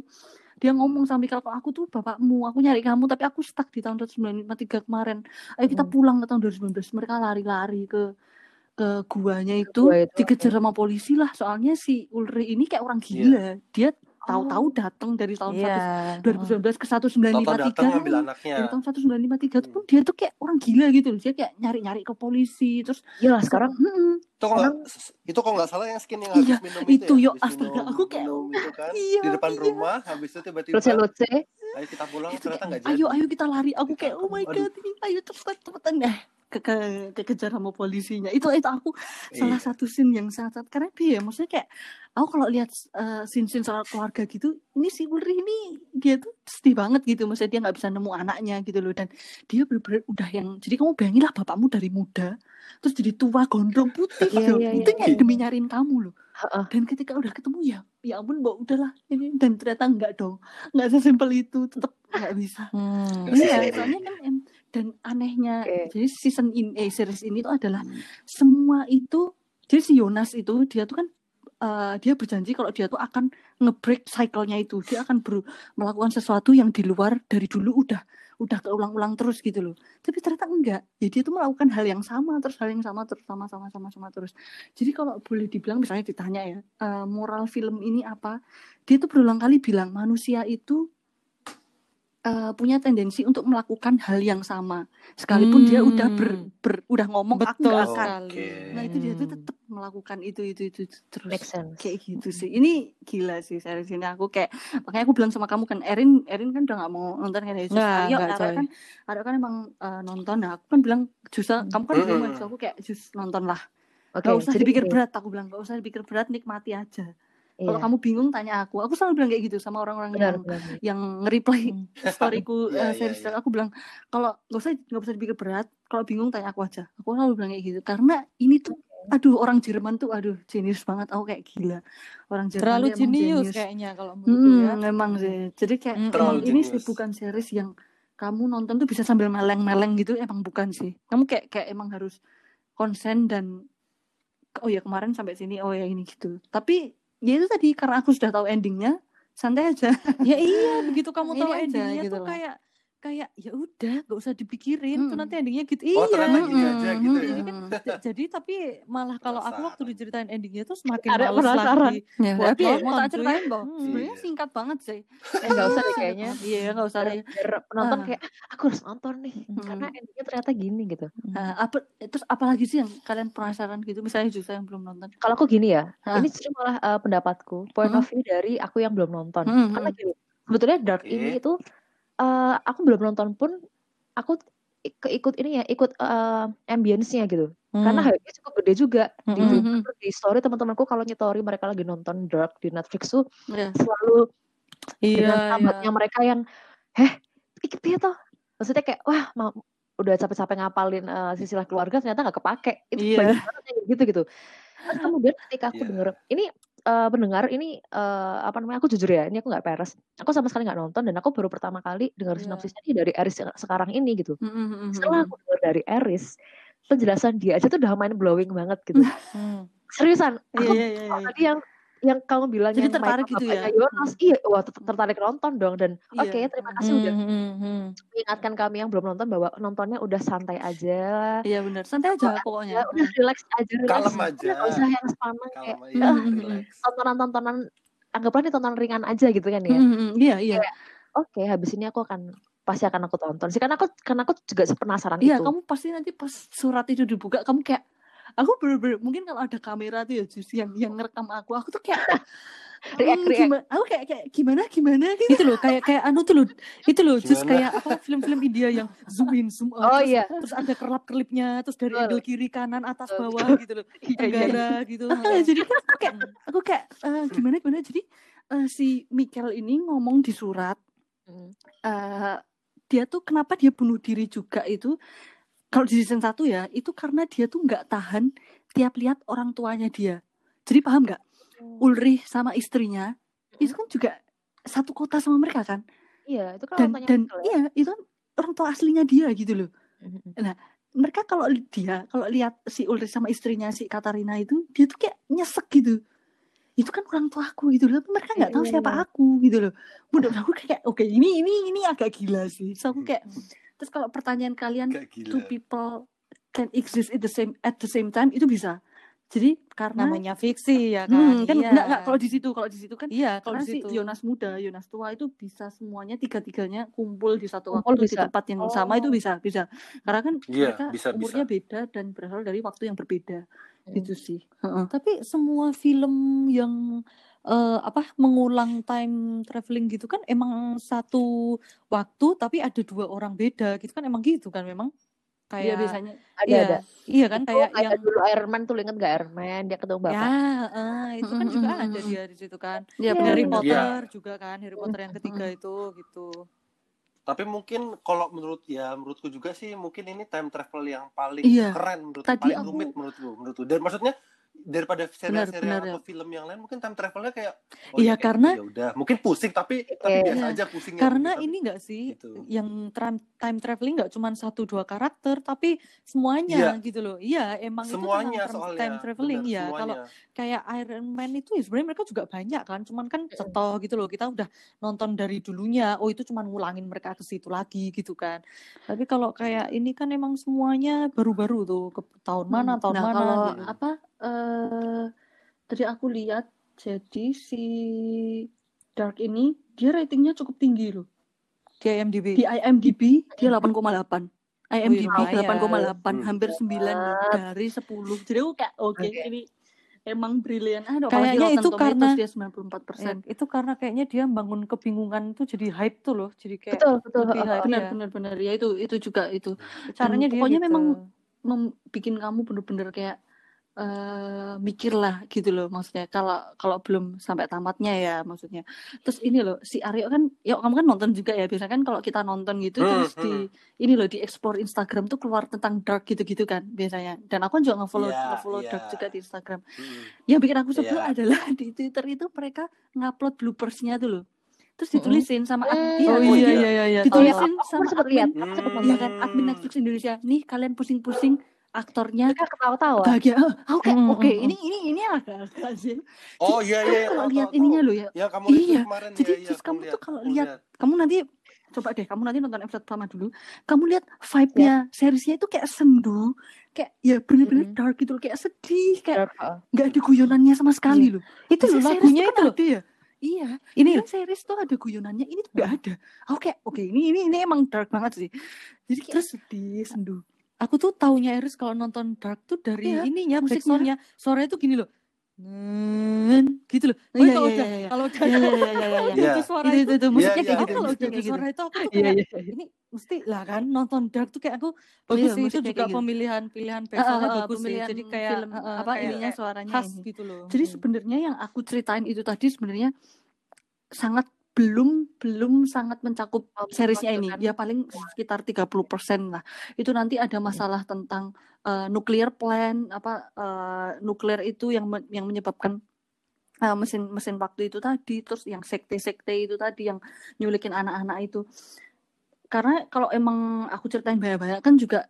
dia ngomong sama Mikel kok aku tuh bapakmu aku nyari kamu tapi aku stuck di tahun 1953 kemarin ayo kita Hmm. pulang ke tahun 2019 mereka lari-lari ke ke guanya itu gua itu, dikejar sama polisi lah. Soalnya si Ulri ini kayak orang gila. Dia tahu-tahu Oh. datang dari tahun Iya. 1 2019 ke Tahu-tahu datang 1953 ngambil anaknya. Dari tahun 1953 tuh pun dia tuh kayak orang gila gitu loh. Dia kayak nyari-nyari ke polisi terus Iyalah sekarang Mm-mm. itu kok nggak itu kok nggak salah yang skin yang Iya, habis minum itu, itu, ya? yo, habis astaga, minum, aku kayak, minum itu kan iya, di depan iya. rumah habis itu tiba-tiba ayo kita pulang Itu ternyata nggak jadi. ayo ayo kita lari. Aku kayak oh my god ini ayo cepetan cepetan. Deh ke, ke kekejar sama polisinya. Itu itu aku salah Iya. satu scene yang sangat karena dia ya. Maksudnya kayak aku kalau lihat uh, scene-scene soal keluarga gitu ini si Ulri ini dia tuh sedih banget gitu. Maksudnya dia nggak bisa nemu anaknya gitu loh. Dan dia bener-bener udah yang jadi kamu bayangin lah bapakmu dari muda terus jadi tua gondrong putih Iya, loh. iya, itu iya, yang iya. demi nyariin kamu loh. Dan ketika udah ketemu ya ya ampun mbak udahlah ini. Dan ternyata enggak dong. Nggak sesimpel itu tetap nggak bisa. Hmm. Iya, sesimpel soalnya kan dan anehnya Oke. jadi season ini eh series ini tuh adalah semua itu jadi si Yonas itu dia tuh kan eh, dia berjanji kalau dia tuh akan ngebreak cycle-nya itu. Dia akan ber- melakukan sesuatu yang di luar dari dulu udah udah keulang-ulang terus gitu loh. Tapi ternyata enggak. Ya dia tuh melakukan hal yang sama terus hal yang sama terus sama sama sama sama terus. Jadi kalau boleh dibilang misalnya ditanya ya eh, moral film ini apa? Dia tuh berulang kali bilang manusia itu eh, punya tendensi untuk melakukan hal yang sama sekalipun dia udah ber, Hmm. ber- udah ngomong aku Betul nggak akan sekali. Oke. nah itu dia tuh Hmm. tetap melakukan itu itu itu terus make sense kayak gitu sih ini gila sih series ini aku kayak makanya aku bilang sama kamu kan Erin Erin kan udah nggak mau nonton kan ya Jus. Nggak, ayo Ara kan Ara kan emang eh, nonton nah aku kan bilang Jusa kamu kan belum Mm-mm. Jus. aku kayak Jus nonton lah oke Gak usah jadi dipikir gini, berat aku bilang gak usah dipikir berat nikmati aja kalau iya, kamu bingung tanya aku. Aku selalu bilang kayak gitu sama orang-orang yang benar yang nge-reply Hmm. storyku Iya, eh, iya, series. iya. aku bilang kalau nggak usah nggak usah dipikir berat. Kalau bingung tanya aku aja. Aku selalu bilang kayak gitu. Karena ini tuh aduh orang Jerman tuh aduh jenius banget. Aku kayak gila. Orang Jerman Terlalu jenius kayaknya kalau menurutku Hmm, ya. memang sih. Jadi kayak emang Terlalu ini sih bukan series yang kamu nonton tuh bisa sambil meleng-meleng gitu. Emang bukan sih. Kamu kayak kayak emang harus konsen dan oh ya kemarin sampai sini oh ya ini gitu. Tapi ya itu tadi karena aku sudah tahu endingnya santai aja Ya iya, begitu kamu tahu aja endingnya gitu tuh loh. kayak kayak ya udah gak usah dipikirin tuh Mm-mm. nanti endingnya gitu Oh, iya Mm-mm, aja gitu ya. kan jadi tapi malah kalau aku waktu diceritain endingnya tuh semakin Ada penasaran. lagi Ya, buat tapi ya, mau tak ceritain boh. Hmm. Sebenarnya Iya. singkat banget sih. eh nggak usah deh kayaknya Iya, nggak usah deh. biar penonton Ah. kayak "Ah, aku harus nonton nih Hmm. karena endingnya ternyata gini gitu Nah, apa terus apalagi sih yang kalian penasaran gitu? Misalnya juga yang belum nonton. kalau aku gini ya Ah. ini justru malah eh, pendapatku point Hmm. of view dari aku yang belum nonton Hmm, karena hmm. gini sebetulnya dark Oke. ini itu eh, aku belum nonton pun aku ik- keikut ini ya ikut eh, ambience-nya gitu Hmm. karena hype-nya cukup gede juga di, Hmm. Twitter, di story teman-temanku kalau nyetori mereka lagi nonton dark di Netflix tuh Ya. selalu iya dengan iya sambatnya mereka yang heh iki piye toh maksudnya kayak wah mau udah capek-capek ngapalin eh, silsilah keluarga ternyata nggak kepake itu Iya. banyak banget gitu gitu Terus kemudian ketika aku Iya. denger ini eh, pendengar ini eh, apa namanya aku jujur ya ini aku nggak peres aku sama sekali nggak nonton dan aku baru pertama kali dengar Iya. sinopsisnya ini dari Eris sekarang ini gitu Mm, mm, mm, setelah mm. aku dengar dari Eris penjelasan dia aja tuh udah main blowing banget gitu Hmm. seriusan Iya, aku iya, iya, kalau iya. tadi yang yang kamu bilang Jadi yang tertarik gitu ya? Jonas, iya, wah ter- tertarik nonton dong dan Iya. oke terima kasih udah mengingatkan kami yang belum nonton bahwa nontonnya udah santai aja, Iya benar, santai aja ya pokoknya. udah relax aja, relax. Kalem aja. Nggak usah yang sepanang kayak Hmm, hmm, relax. tontonan-tontonan anggaplah ini tontonan ringan aja gitu kan ya. Mm, mm, Iya iya. Oke, habis ini aku akan pasti akan aku tonton sih karena aku karena aku juga penasaran Iya, itu. kamu pasti nanti pas surat itu dibuka, kamu kayak aku bener-bener mungkin kalau ada kamera tuh ya Jus yang yang ngerekam aku, aku tuh kayak React, "Hmm, react. gimana, aku kayak kayak gimana gimana gitu. itu loh kayak kayak anu tuh loh itu loh just kayak apa film-film India yang zoom in zoom out Oh terus, iya. terus ada kerlap kelipnya terus dari angle kiri kanan atas bawah gitu loh Iya, iya, iya. tenggara gitu Ah, jadi kan aku kayak aku kayak eh, gimana gimana jadi eh, si Michael ini ngomong di surat eh, dia tuh kenapa dia bunuh diri juga itu kalau di season satu ya itu karena dia tuh nggak tahan tiap lihat orang tuanya dia. Jadi paham nggak? Ulrich sama istrinya itu kan juga satu kota sama mereka kan? Iya, itu kan dan orang dan ya. iya itu kan orang tua aslinya dia gitu loh. Mhm. mereka kalau dia kalau lihat si Ulrich sama istrinya si Katarina itu dia tuh kayak nyesek gitu. Itu kan orang tua aku gitu loh tapi mereka nggak Iya, tahu iya, siapa iya. aku gitu loh. Menurut aku kayak oke ini ini ini agak gila sih. So aku kayak terus kalau pertanyaan kalian two people can exist at the same at the same time itu bisa jadi karena namanya fiksi ya kan hmm, kan iya nggak nggak kalau di situ kalau di situ kan iya kalau di si situ Yonas muda, Yonas tua itu bisa semuanya tiga-tiganya kumpul di satu Kumpul waktu di bisa. tempat yang sama itu Oh. bisa bisa karena kan Iya, mereka bisa, umurnya bisa. beda dan berasal dari waktu yang berbeda Hmm. gitu sih Heeh. tapi semua film yang eh, apa mengulang time traveling gitu kan emang satu waktu tapi ada dua orang beda gitu kan emang gitu kan memang Iya kayak biasanya Ada iya ada. iya kan Itu kayak kayak yang dulu Iron Man tuh lu inget gak Iron Man dia ketemu bapak. ya eh, itu kan juga ada dia di situ kan ya Iya, Harry. Iya. Potter juga kan Harry Potter yang ketiga itu gitu Tapi mungkin kalau menurut ya menurutku juga sih mungkin ini time travel yang paling Iya. keren menurut Tadi paling aku- rumit menurutku menurutku. Dan maksudnya daripada serial-serial atau film yang lain mungkin time travelnya kayak oh Iya, ya karena- ya udah. Mungkin pusing tapi tapi Iya. biasa aja pusingnya karena Tapi- ini enggak sih gitu. yang time time traveling nggak cuma satu dua karakter tapi semuanya Iya. gitu loh. Iya emang semuanya itu tentang soalnya. time traveling bener, ya kalau kayak Iron Man itu ya sebenarnya mereka juga banyak kan cuman kan cetoh gitu loh. Kita udah nonton dari dulunya oh itu cuman ngulangin mereka ke situ lagi gitu kan. Tapi kalau kayak ini kan emang semuanya baru-baru tuh ke tahun mana Hmm. tahun nah, mana kalau gitu. apa eh tadi aku lihat jadi si Dark ini dia ratingnya cukup tinggi loh di IMDb di IMDb dia 8,8 IMDb lumayan. 8,8 Hmm. hampir 9 dari 10 jadi aku kayak oke Oke. ini emang brilian ah Kayaknya itu karena- dia 94 persen Ya, itu karena kayaknya dia bangun kebingungan tuh jadi hype tuh loh jadi kayak Betul, betul. lebih hype benar ya. benar benar ya itu itu juga itu caranya dia pokoknya gitu. memang mem- bikin kamu bener-bener kayak eh mikir lah gitu loh maksudnya kalau kalau belum sampai tamatnya ya maksudnya terus ini loh si Aryo kan ya kamu kan nonton juga ya biasanya kan kalau kita nonton gitu Hmm, terus di ini loh di explore Instagram tuh keluar tentang dark gitu-gitu kan biasanya dan aku juga nge-follow Iya, nge-follow iya. dark juga di Instagram Mm. yang bikin aku sebel Iya. adalah di Twitter itu mereka ngupload bloopersnya tuh loh terus Mm-mm. ditulisin sama ad- Hmm. iya, oh iya iya. iya iya iya ditulisin sama sempat lihat. admin Hmm. Iya lihat. kan admin Netflix Indonesia nih kalian pusing-pusing aktornya Mereka ketawa-tawa. bahagia. Ah, Mm, oke. mm, mm. ini ini ini agak-agak sih Oh iya iya. kalau tahu, lihat tahu, ininya lo ya. Ya kamu Iya, kemarin jadi ya, iya, terus aku kamu tuh kalau lihat- kamu nanti coba deh kamu nanti nonton episode pertama dulu. Kamu lihat vibe-nya seriesnya itu kayak sendu kayak ya bener-bener Mm-mm. dark gitu loh kayak sedih kayak nggak ada guyonannya sama sekali loh. Itu loh lagunya itu kan loh. ada ya? Iya. Ini kan series tuh ada guyonannya ini tuh nggak ada. Aku kayak oke ini ini ini emang dark banget sih. Jadi kayak Terus- sedih sendu aku tuh taunya Iris kalau nonton dark tuh dari Iya, ininya musiknya. backsoundnya suaranya tuh gini loh Nen, gitu loh oh, Iya, kalau iya, udah iya, iya. kalau udah Iya, iya, iya, iya, iya. Iya. itu suara itu itu, itu, itu musiknya iya, kayak gitu kalau musiknya udah kayak ada gitu suara itu aku tuh Iya, kayak iya, iya. ini mesti lah kan nonton dark tuh kayak aku iya, bagus sih itu juga gitu. pemilihan pilihan ah, bagus sih jadi kayak film apa kayak ininya suaranya khas ini. gitu loh Jadi Hmm. sebenarnya yang aku ceritain itu tadi sebenarnya sangat belum belum sangat mencakup seriesnya ini. kan? Ya paling sekitar 30% lah. Itu nanti ada masalah tentang eh, nuclear plant apa eh, nuklir itu yang men- yang menyebabkan eh, mesin mesin waktu itu tadi terus yang sekte-sekte itu tadi yang nyulikin anak-anak itu. Karena kalau emang aku ceritain banyak-banyak kan juga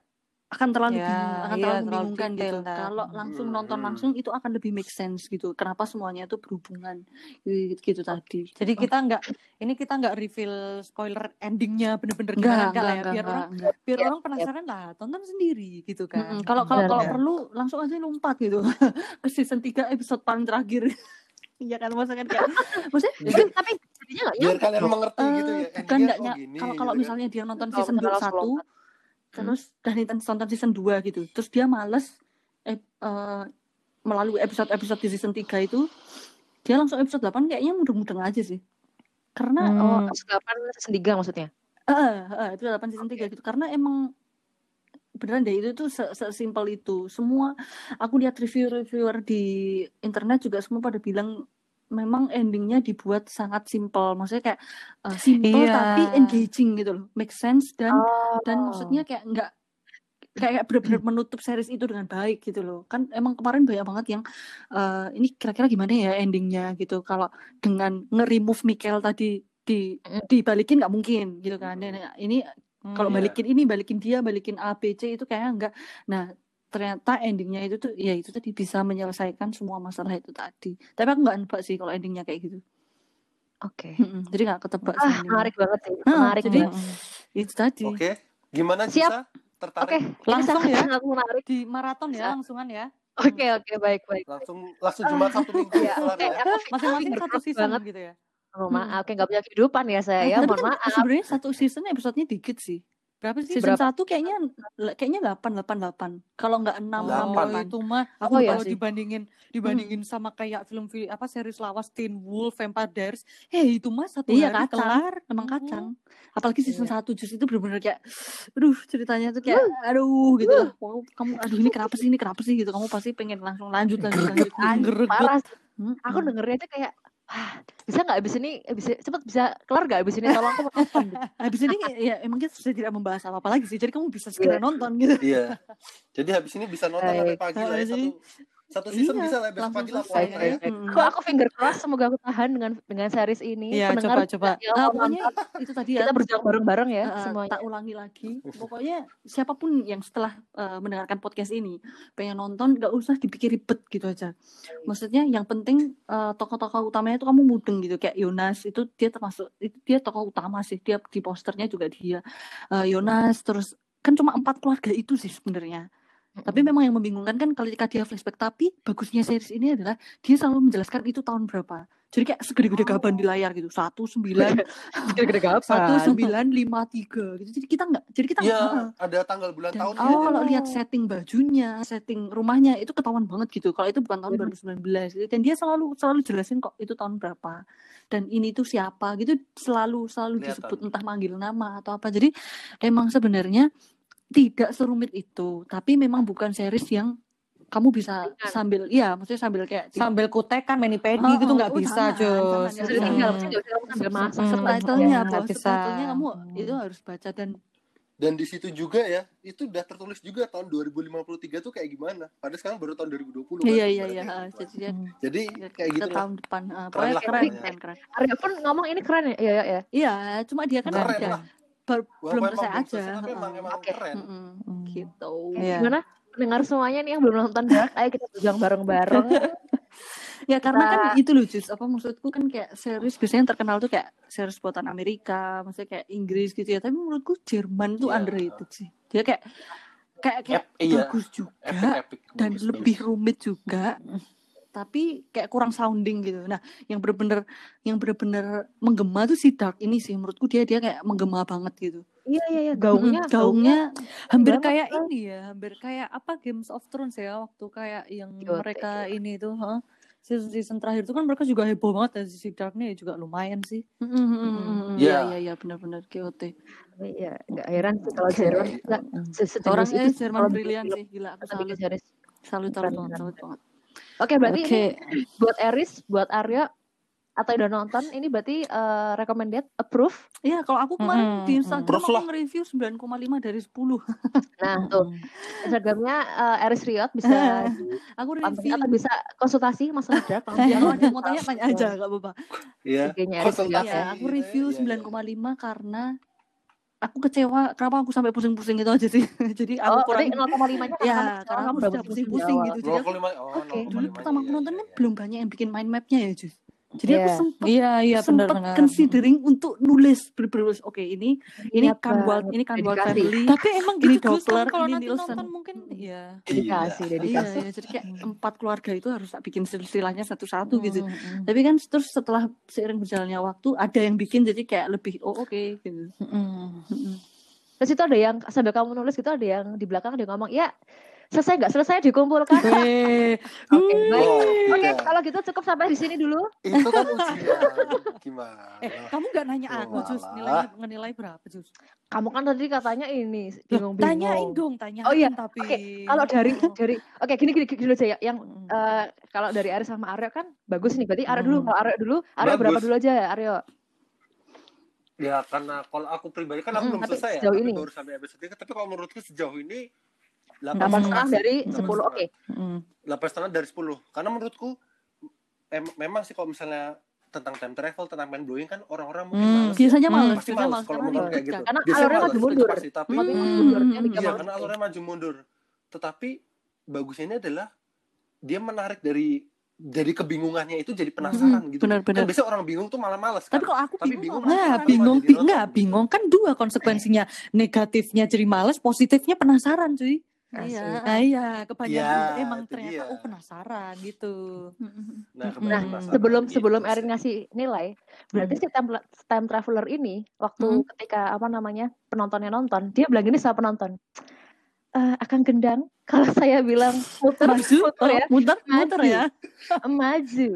akan terlalu Ya, bingung, akan iya, terlalu terlalu membingungkan gitu. nah. Kalau langsung nonton Hmm. langsung itu akan lebih make sense gitu. Kenapa semuanya itu berhubungan gitu, gitu tadi. Jadi kita nggak ini kita nggak reveal spoiler endingnya bener-bener Enggak, enggak, ya enggak, biar enggak, orang enggak. biar Iya, orang penasaran lah tonton sendiri gitu kan. Kalau kalau kalau perlu langsung aja lompat gitu ke season 3 episode paling terakhir. Iya kan maksudnya kan kayak maksudnya Tapi, tapi jadinya nggak biar kalian mengerti eh, gitu ya bukan enggak kok ny- gini, kalau gitu kalau kan. misalnya dia nonton Kalau season misalnya 1 langsung lompat. terus dan nonton season 2 gitu. Terus dia males eh, eh, melalui episode-episode di season 3 itu dia langsung episode 8 kayaknya mudeng-mudeng aja sih. Karena Hmm. oh, Episode 8 season 3 maksudnya. Eh, eh, itu 8 season 3 gitu. Karena emang beneran deh itu tuh se- sesimpel itu. Semua aku lihat review-reviewer di internet juga semua pada bilang memang endingnya dibuat sangat simpel. Maksudnya kayak eh, simple Iya. tapi engaging gitu loh. Make sense dan dan Oh. maksudnya kayak nggak kayak benar-benar menutup series itu dengan baik gitu loh kan emang kemarin banyak banget yang eh, ini kira-kira gimana ya endingnya gitu kalau dengan nge-remove Mikel tadi di Mm. dibalikin nggak mungkin gitu kan Dan ini Hmm, kalau Iya. balikin ini balikin dia balikin A B C itu kayaknya enggak nah ternyata endingnya itu tuh ya itu tadi bisa menyelesaikan semua masalah itu tadi tapi aku nggak nebak sih kalau endingnya kayak gitu Oke. Mm-mm, jadi nggak ketebak sih Ah, endingnya. menarik banget sih. Nah, Menarik jadi- banget. itu tadi oke gimana Siap. tertarik ini Langsung ya. sangat menarik. di maraton ya langsungan ya. Oke, oke, baik, baik. langsung langsung cuma satu minggu Iya, ya aku Masing-masing finger satu season banget. gitu ya. Oh, maaf, kayak nggak punya kehidupan ya saya. Eh, ya, tapi mohon kan maaf. sebenarnya satu season episodenya dikit sih Berapa sih? season Berapa? satu kayaknya kayaknya delapan delapan delapan kalau nggak enam enam Delapan. Oh, itu mah Aku Oh, iya kalau sih. dibandingin dibandingin sama kayak film film apa series lawas Teen Wolf, Vampire Diaries, eh itu mah satu Iya hari kacang, kelar. emang kacang. Apalagi season Iya. satu justru itu benar-benar kayak, aduh ceritanya tuh kayak, aduh gitu lah. Wow, kamu, aduh ini kenapa sih, ini kenapa sih gitu. Kamu pasti pengen langsung lanjut lanjut lanjut. Parah sih. Mm-mm. Aku dengernya tuh kayak Wah, bisa nggak abis ini bisa cepet bisa kelar nggak abis ini tolong aku nonton gitu. Habis ini ya emang kita sudah tidak membahas apa-apa lagi sih. Jadi kamu bisa segera nonton gitu. iya jadi habis ini bisa nonton sampai pagi lah ya satu satu season iya, bisa lah besok langsung pagi lah ya. Mm-mm. Kok aku finger cross semoga aku tahan dengan dengan series ini. Iya, Pendengar coba, coba. yang Nah, pokoknya itu tadi ya. kita berjuang bareng-bareng ya Eh, semuanya. tak ulangi lagi pokoknya siapa pun yang setelah eh, mendengarkan podcast ini pengen nonton gak usah dipikir ribet gitu aja maksudnya yang penting eh, tokoh-tokoh utamanya itu kamu mudeng gitu kayak Yonas itu dia termasuk itu dia tokoh utama sih dia di posternya juga dia Eh, Yonas terus kan cuma empat keluarga itu sih sebenarnya tapi memang yang membingungkan kan ketika dia flashback tapi bagusnya series ini adalah dia selalu menjelaskan itu tahun berapa jadi kayak segede-gede gaban di layar gitu satu sembilan gede-gede gapan. satu sembilan lima tiga gitu jadi kita nggak jadi kita Iya, heeh. ada tanggal bulan dan tahun oh, kalau lihat setting bajunya setting rumahnya itu ketahuan banget gitu kalau itu bukan tahun Bener. 2019 gitu. dan dia selalu selalu jelasin kok itu tahun berapa dan ini tuh siapa gitu selalu selalu Kelihatan. disebut entah manggil nama atau apa jadi emang sebenarnya tidak serumit itu tapi memang bukan series yang kamu bisa sambil iya maksudnya sambil kayak Sambil kutekan mani pedi Oh, gitu oh, nggak oh, bisa, Hmm. usah kamu sambil masak. Hmm. subtitlenya Ya, subtitlenya kamu Hmm. itu harus baca dan dan di situ juga ya itu udah tertulis juga tahun 2053 tuh kayak gimana padahal sekarang baru tahun 2020 kan, iya iya ibaratnya iya lah. jadi dia jadi ya, kayak gitu tahun depan ah, Keren lah keren keren keren Arya pun ngomong ini keren ya. Iya, iya, iya. iya cuma dia kan keren ada lah bar- Walaupun belum emang selesai aja selesai, tapi emang, heeh. emang Oke. keren. Hmm. gitu Iya. Gimana? Dengar semuanya nih yang belum nonton Dark, ayo kita berjuang bareng-bareng. ya karena kan itu Jus apa maksudku kan kayak series biasanya yang terkenal tuh kayak series buatan Amerika maksudnya kayak Inggris gitu ya tapi menurutku Jerman tuh Iya. underrated sih dia kayak kayak kayak Ep- iya. bagus juga epic epic dan bagus, lebih bagus. rumit juga tapi kayak kurang sounding gitu. Nah yang bener-bener yang bener-bener menggema tuh si Dark ini sih. Menurutku dia dia kayak menggema banget gitu. Iya, iya, iya. Gaungnya, Mm, gaungnya hampir kayak kan. ini ya hampir kayak apa Games of Thrones ya waktu kayak yang Gila, mereka gila. ini tuh huh? season season terakhir itu kan mereka juga heboh banget dan si Dark nih juga lumayan sih. Iya Iya. iya iya benar-benar GOT Iya, nggak heran sih kalau Jerman. Orangnya itu Jerman brilian sih gila aku salut. salut salut banget Oke, berarti Oke. ini buat Eris, buat Arya atau yang udah nonton ini berarti eh, recommended, approve. Iya, kalau aku kemarin Mm-mm, di mm. Instagram Proof aku nge-review 9,5 dari 10. Nah, tuh Instagramnya eh, Eris Riot bisa Aku review. atau bisa konsultasi masalah Dark. Ya, kalau ada yang mau tanya tanya aja, gak apa-apa. Iya. Konsultasi ya. Ya, aku review iya, iya. 9,5 karena aku kecewa kenapa aku sampai pusing-pusing itu aja sih jadi aku Oh, kurang 0,5 nya ya kamu karena kamu udah sudah pusing pusing-pusing gitu jadi aku 0,5 oh, Oke. 0,5 dulu pertama aku iya, nonton iya, kan iya. belum banyak yang bikin mind mapnya ya Jus jadi aku Iya. sempet Iya, iya benar sempet benar. considering untuk nulis bener-bener oke ini ini kan Wild banget, ini kan family Tapi emang ini gitu Gus kan kalau ini nanti Nielsen. nonton mungkin iya. Dedikasi, Iya. iya dedikasi. ya jadi kayak empat keluarga itu harus tak bikin silsilahnya satu-satu gitu Mm, mm, tapi kan terus setelah seiring berjalannya waktu ada yang bikin jadi kayak lebih oh oke gitu mm, mm. Terus itu ada yang sambil kamu nulis gitu ada yang di belakang dia ngomong, "Ya, selesai nggak selesai dikumpulkan." Oke, baik. Oh, Oke, tidak. kalau gitu cukup sampai di sini dulu. Itu kan ujian. Gimana? eh kamu nggak nanya aku Jus nilai berapa Jus? Kamu kan tadi katanya ini bingung-bingung. tanyain dong, tanyain Oh iya, tapi. oke. Kalau dari dari oke gini gini gini aja ya. Yang eh, kalau dari Aryo sama Aryo kan bagus nih. Berarti Aryo dulu, Hmm. kalau Aryo dulu, Aryo berapa dulu aja Aryo? Ya karena kalau aku pribadi kan aku Mm-mm, belum tapi selesai ya, sejauh tapi ini. baru sampai episode 3, tapi kalau menurutku sejauh ini Delapan Hmm. setengah dari sepuluh. Oke. Delapan setengah dari 10 karena menurutku em- memang sih kalau misalnya tentang time travel tentang mind blowing kan orang-orang mungkin Hmm, males ya. biasanya Hmm, males pasti males males kalau menurut kayak gitu kan. Karena Biasanya alurnya maju itu mundur. pasti tapi Hmm, hmm, hmm, iya karena alurnya maju mundur tetapi bagusnya ini adalah dia menarik dari dari kebingungannya itu jadi penasaran gitu benar, kan benar. biasanya orang bingung tuh malah males tapi kan kalau aku Tapi bingung bingung Nah, bingung, enggak, bingung kan dua konsekuensinya. Negatifnya jadi males, positifnya penasaran, cuy. Iya Nah, iya, kebanyakan Iya, juga emang ternyata dia. oh penasaran gitu. nah, Nah, penasaran sebelum gitu sebelum. Erin ngasih nilai, berarti si time, time traveler ini waktu Hmm. ketika apa namanya penontonnya nonton, dia bilang gini sama penonton, "Eh, akan gendang kalau saya bilang muter, maju muter ya, oh, muter Maju. muter ya maju.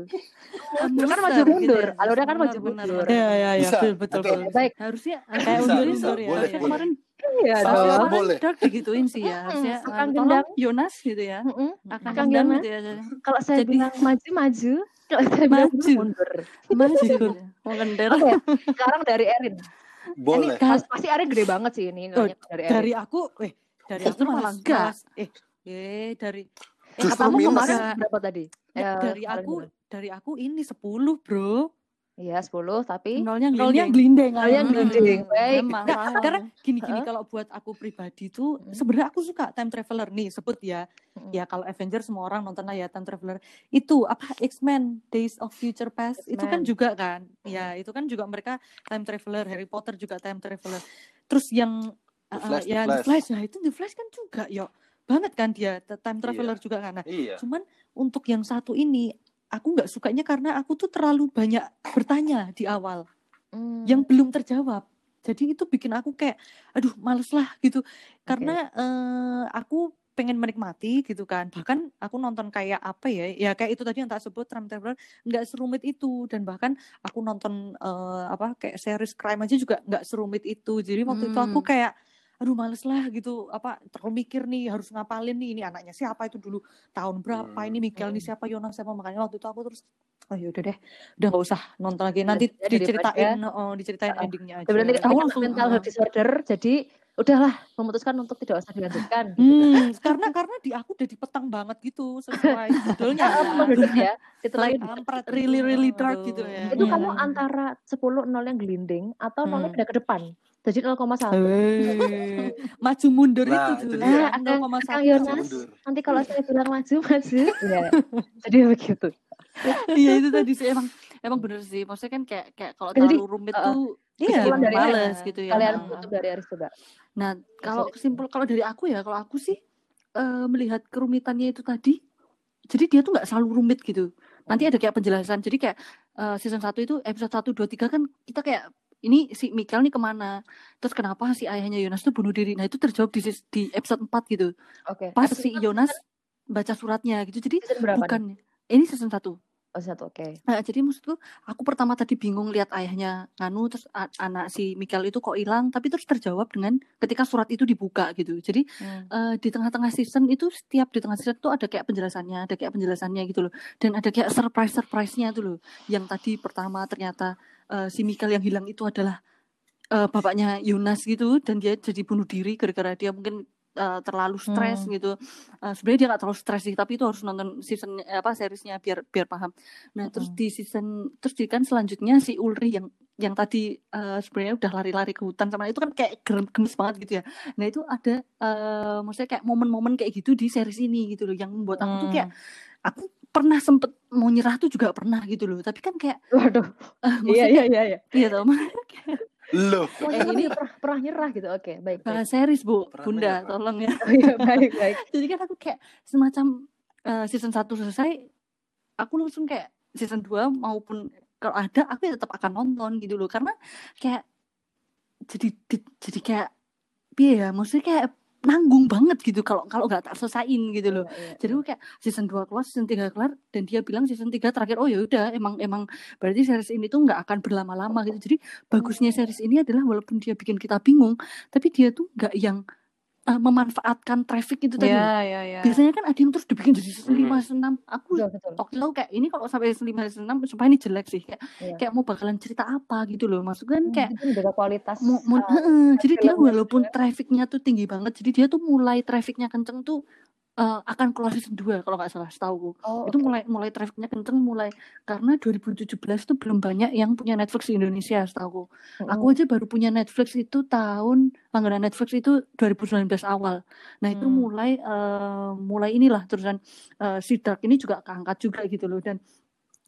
Itu kan Muter maju gitu mundur, ya. alurnya kan maju mundur. Iya, iya, iya, Bisa, betul, betul, betul. Baik, harusnya Kayak undur ya. boleh. kemarin iya dong. harusnya boleh. kemarin dark digituin sih ya harusnya akan gendang. Yonas gitu ya akan gendang gitu ya Kalau saya Jadi- bilang maju maju, kalau saya bilang Maju. mundur. maju mau ngender Oke, sekarang dari Erin. boleh Ini pas- pasti Erin gede banget sih ini Oh, dari Erin. Dari aku, eh, dari aku malah malas- Eh, eh dari eh, Justru Kamu kemarin berapa tadi? Eh, Eh, dari aku dari aku ini 10, Bro. Iya 10 tapi nolnya Nolnya glinding glindeng. Nolnya ah. glinding. Baik. Salah. karena gini-gini kalau buat aku pribadi tuh Mm. sebenarnya aku suka time traveler nih sebut ya Mm. ya kalau Avengers semua orang nonton lah ya time traveler itu apa X-Men Days of Future Past itu kan juga kan ya itu kan juga mereka time traveler Harry Potter juga time traveler terus yang The uh, Flash, The ya The Flash. Flash nah itu The Flash kan juga yo banget kan dia time traveler juga kan nah iya cuman untuk yang satu ini aku nggak sukanya karena aku tuh terlalu banyak bertanya di awal Hmm. yang belum terjawab. Jadi itu bikin aku kayak, aduh males lah gitu. Karena eh, aku pengen menikmati gitu kan. Bahkan aku nonton kayak apa ya, ya kayak itu tadi yang tak sebut Time Traveler nggak serumit itu. Dan bahkan aku nonton eh, apa kayak series crime aja juga nggak serumit itu. Jadi waktu itu aku Hmm. kayak aduh males lah gitu apa terlalu mikir nih harus ngapalin nih ini anaknya siapa itu dulu tahun berapa Hmm. ini nih Hmm. siapa Yonas siapa makanya waktu itu aku terus oh yaudah deh udah nggak usah nonton lagi nanti Ya, diceritain oh, diceritain Heeh. endingnya aja Sebenarnya Aku langsung, mental uh, health disorder jadi udahlah memutuskan untuk tidak usah dilanjutkan. gitu. Hmm, karena karena di aku udah dipetang banget gitu sesuai judulnya. Ya. Kampret gitu. really really dark gitu ya itu kamu antara 10 nol yang gelinding atau nolnya Hmm. ke depan. Jadi 0,1. Hei, maju mundur Nah, itu itu tuh. dia. Ah, Akang- 0,1. Akang Yonas. mundur Nanti kalau saya bilang maju, maju. Iya. Jadi begitu. iya itu tadi sih emang emang bener sih maksudnya kan kayak kayak kalau terlalu rumit uh, tuh Iya, kesimpulan dari males gitu ya Kalian Nah. tutup dari Aris coba. Nah, kalau kesimpul kalau dari aku ya, kalau aku sih eh, melihat kerumitannya itu tadi, jadi dia tuh nggak selalu rumit gitu. Nanti ada kayak penjelasan. Jadi kayak eh, season 1 itu episode 1, 2, 3 kan kita kayak ini si Michael nih ke mana? Terus kenapa si ayahnya Yonas tuh bunuh diri? Nah itu terjawab di, di episode 4 gitu. Oke. Pas Episode si Yonas baca suratnya gitu. Jadi berapa nih? bukan ini season 1. Oh, satu. Oke. Nah, jadi maksudku aku pertama tadi bingung lihat ayahnya nganu terus anak si Michael itu kok hilang tapi terus terjawab dengan ketika surat itu dibuka gitu. Jadi Hmm. eh, di tengah-tengah season itu setiap di tengah season itu ada kayak penjelasannya, ada kayak penjelasannya gitu loh. Dan ada kayak surprise-surprise-nya tuh loh. Yang tadi pertama ternyata eh, si Michael yang hilang itu adalah eh, bapaknya Yunas gitu dan dia jadi bunuh diri gara-gara dia mungkin eh, terlalu stres Hmm. gitu. Eh, sebenarnya dia nggak terlalu stres sih, tapi itu harus nonton season apa seriesnya biar biar paham. Nah, terus Mm-mm. di season terus di kan selanjutnya si Ulri yang yang tadi uh, sebenarnya udah lari-lari ke hutan sama itu kan kayak gemes banget gitu ya. Nah itu ada uh, maksudnya kayak momen-momen kayak gitu di series ini gitu loh yang membuat aku tuh kayak hmm. aku pernah sempet mau nyerah tuh juga pernah gitu loh. Tapi kan kayak waduh. Uh, iya iya iya iya. Iya tau Loh. Oh, eh, ini pernah, pernah nyerah gitu. Oke, okay, baik. baik. series, Bu. Pernah Bunda, menyerah. tolong ya. Oh, iya, baik, baik. Jadi kan aku kayak semacam uh, season 1 selesai aku langsung kayak season 2 maupun kalau ada aku ya tetap akan nonton gitu loh karena kayak jadi di, jadi kayak ya maksudnya kayak nanggung banget gitu kalau kalau nggak tak gitu loh. Iya, iya, Jadi gue kayak season 2 keluar, season 3 kelar dan dia bilang season 3 terakhir oh ya udah emang emang berarti series ini tuh nggak akan berlama-lama gitu. Jadi bagusnya series ini adalah walaupun dia bikin kita bingung, tapi dia tuh nggak yang uh, memanfaatkan traffic itu tadi. Yeah, yeah, yeah. Biasanya kan ada yang terus dibikin jadi season lima season enam. Aku waktu itu kayak ini kalau sampai season lima season enam supaya ini jelek sih. Kayak yeah. kayak mau bakalan cerita apa gitu loh. Maksudnya kan hmm, kayak hmm, beda kualitas. Mau, mau, uh, uh, jadi dia walaupun trafficnya tuh tinggi banget, jadi dia tuh mulai trafficnya kenceng tuh uh, akan keluar season 2 kalau nggak salah setahu oh, itu okay. mulai mulai trafficnya kenceng mulai karena 2017 itu belum banyak yang punya Netflix di Indonesia setahu mm. aku aja baru punya Netflix itu tahun langganan Netflix itu 2019 awal nah itu mm. mulai uh, mulai inilah terusan uh, si Dark ini juga keangkat juga gitu loh dan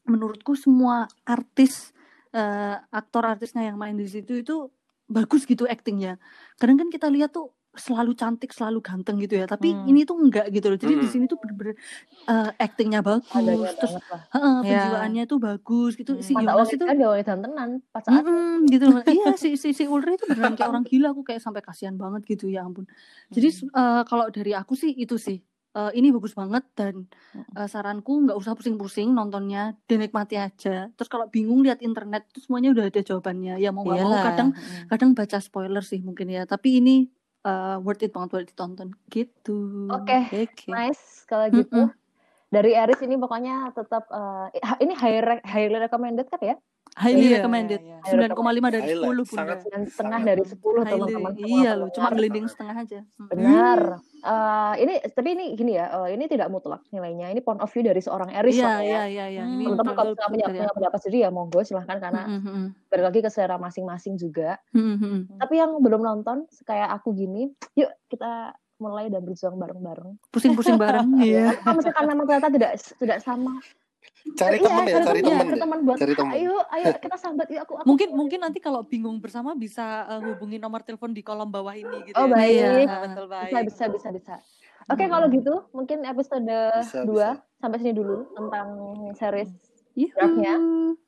menurutku semua artis uh, aktor artisnya yang main di situ itu bagus gitu aktingnya kadang kan kita lihat tuh selalu cantik, selalu ganteng gitu ya. Tapi hmm. ini tuh enggak gitu loh. Jadi hmm. di sini tuh bener-bener uh, actingnya bagus, Adanya terus uh, penjiwaannya tuh bagus gitu. Hmm. Si Yonas itu kan gak tenan pas saat mm, gitu loh. iya si si si Ulri itu beneran kayak orang gila. Aku kayak sampai kasihan banget gitu ya ampun. Jadi hmm. uh, kalau dari aku sih itu sih. Uh, ini bagus banget dan uh, saranku nggak usah pusing-pusing nontonnya dinikmati aja terus kalau bingung lihat internet itu semuanya udah ada jawabannya ya mau nggak mau kadang kadang baca spoiler sih mungkin ya tapi ini uh, worth it banget buat ditonton gitu. Oke, okay. okay. nice kalau gitu. Mm -mm. Dari Aris ini pokoknya tetap uh, ini high highly recommended kan ya? Highly iya, recommended. Iya, iya. Sembilan koma lima dari sepuluh pun. setengah dari sepuluh teman-teman. Iya loh, cuma gelinding setengah aja. Benar. Uh, ini tapi ini gini ya, uh, ini tidak mutlak nilainya. Ini point of view dari seorang Eris Iya, iya, iya, iya. Teman-teman kalau punya, punya pendapat sendiri ya monggo silahkan karena mm -hmm. balik lagi ke selera masing-masing juga. Mm -hmm. Tapi yang belum nonton kayak aku gini, yuk kita mulai dan berjuang bareng-bareng. Pusing-pusing bareng, iya. Kalau misalkan memang ternyata tidak tidak sama cari teman ya, cari teman ya, teman buat cari teman. ayo ayo kita sambat yuk aku, aku mungkin mungkin nanti kalau bingung bersama bisa uh, hubungi nomor telepon di kolom bawah ini gitu oh ya. baik, ya, betul, baik. bisa bisa bisa. Bisa oke okay, hmm. kalau gitu mungkin episode bisa, 2 bisa. sampai sini dulu tentang series draftnya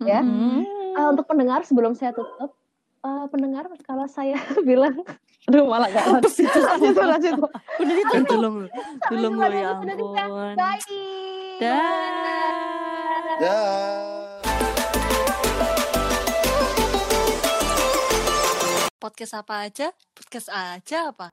ya. Hmm. uh, untuk pendengar sebelum saya tutup uh, pendengar kalau saya bilang aduh malah gak apa sih lanjut lanjut. Udah ditutup tolong lu tolong lu ya ampun. bye Podcast apa aja? Podcast aja apa?